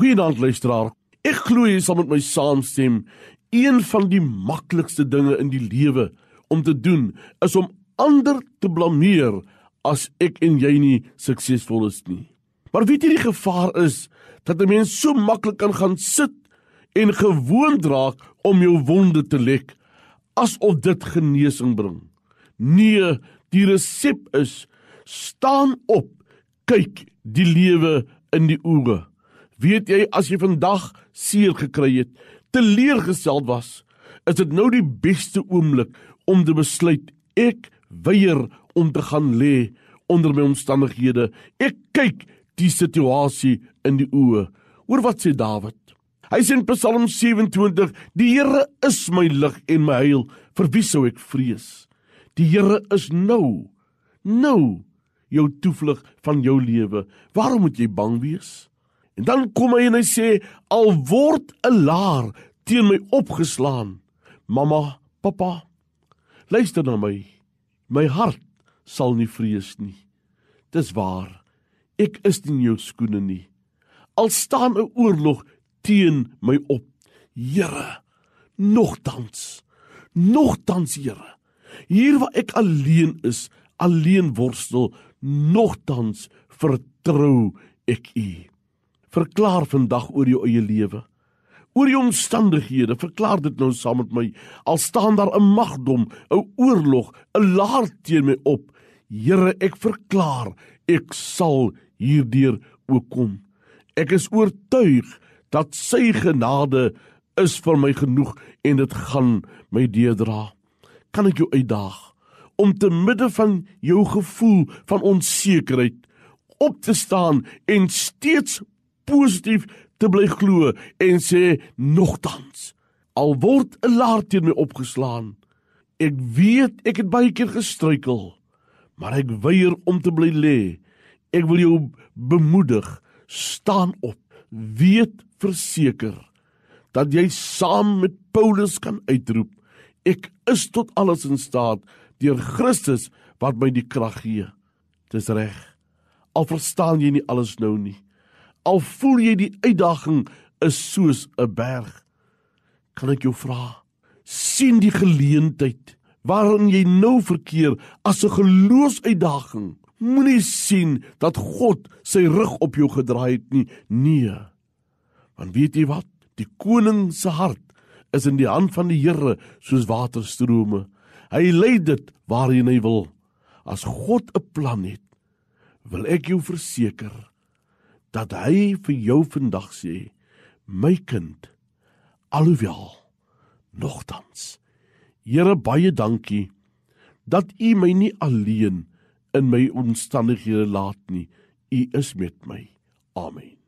Goeienaand luisteraar. Ek glo jy sal met my saamstem. Een van die maklikste dinge in die lewe om te doen is om ander te blameer as ek en jy nie suksesvol is nie. Maar weet jy die gevaar is dat 'n mens so maklik kan gaan sit en gewoond raak om jou wonde te lek asof dit genesing bring. Nee, die resep is staan op, kyk die lewe in die oë. Weet jy as jy vandag seer gekry het, teleurgesteld was, is dit nou die beste oomblik om te besluit ek weier om te gaan lê onder my omstandighede. Ek kyk die situasie in die oë. Hoor wat sê Dawid? Hy sê in Psalm 27: Die Here is my lig en my heil. Vir wie sou ek vrees? Die Here is nou, nou jou toevlug van jou lewe. Waarom moet jy bang wees? En dan kom hy en hy sê: Al word 'n laar teen my opgeslaan, mamma, pappa, luister na my. My hart sal nie vrees nie. Dis waar. Ek is nie in jou skoene nie. Al staan 'n oorlog teen my op. Here, nogtans, nogtans, Here. Hier waar ek alleen is, alleen worstel, nogtans vertrou ek U. Verklaar vandag oor jou eie lewe oor die omstandighede. Verklaar dit nou saam met my. Al staan daar 'n magdom, 'n oorlog, 'n laar teen my op. Here, ek verklaar, ek sal hierdeur ook kom. Ek is oortuig dat sy genade is vir my genoeg en dit gaan my deurdra. Kan ek jou uitdaag om te midde van jou gevoel van onsekerheid op te staan en steeds positief te bly glo en sê nogtans al word 'n laar teen my opgeslaan. Ek weet ek het baie keer gestruikel maar ek weier om te bly lê. Ek wil jou bemoedig. Staan op. Weet verseker dat jy saam met Paulus kan uitroep. Ek is tot alles in staat deur Christus wat my die krag gee. Dis reg. Al verstaan jy nie alles nou nie Al voel jy die uitdaging is soos 'n berg. Kan ek jou vra? sien die geleentheid waarin jy nou verkeer as 'n geloofsuitdaging. Moenie sien dat God sy rug op jou gedraai het nie. Nee. Want weet jy wat? Die koning se hart is in die hand van die Here soos waterstrome. Hy lei dit waarheen hy wil. As God 'n plan het, wil ek jou verseker dat hy vir jou vandag sê my kind alhoewel nogtans Here baie dankie dat u my nie alleen in my omstandighede laat nie. U is met my. Amen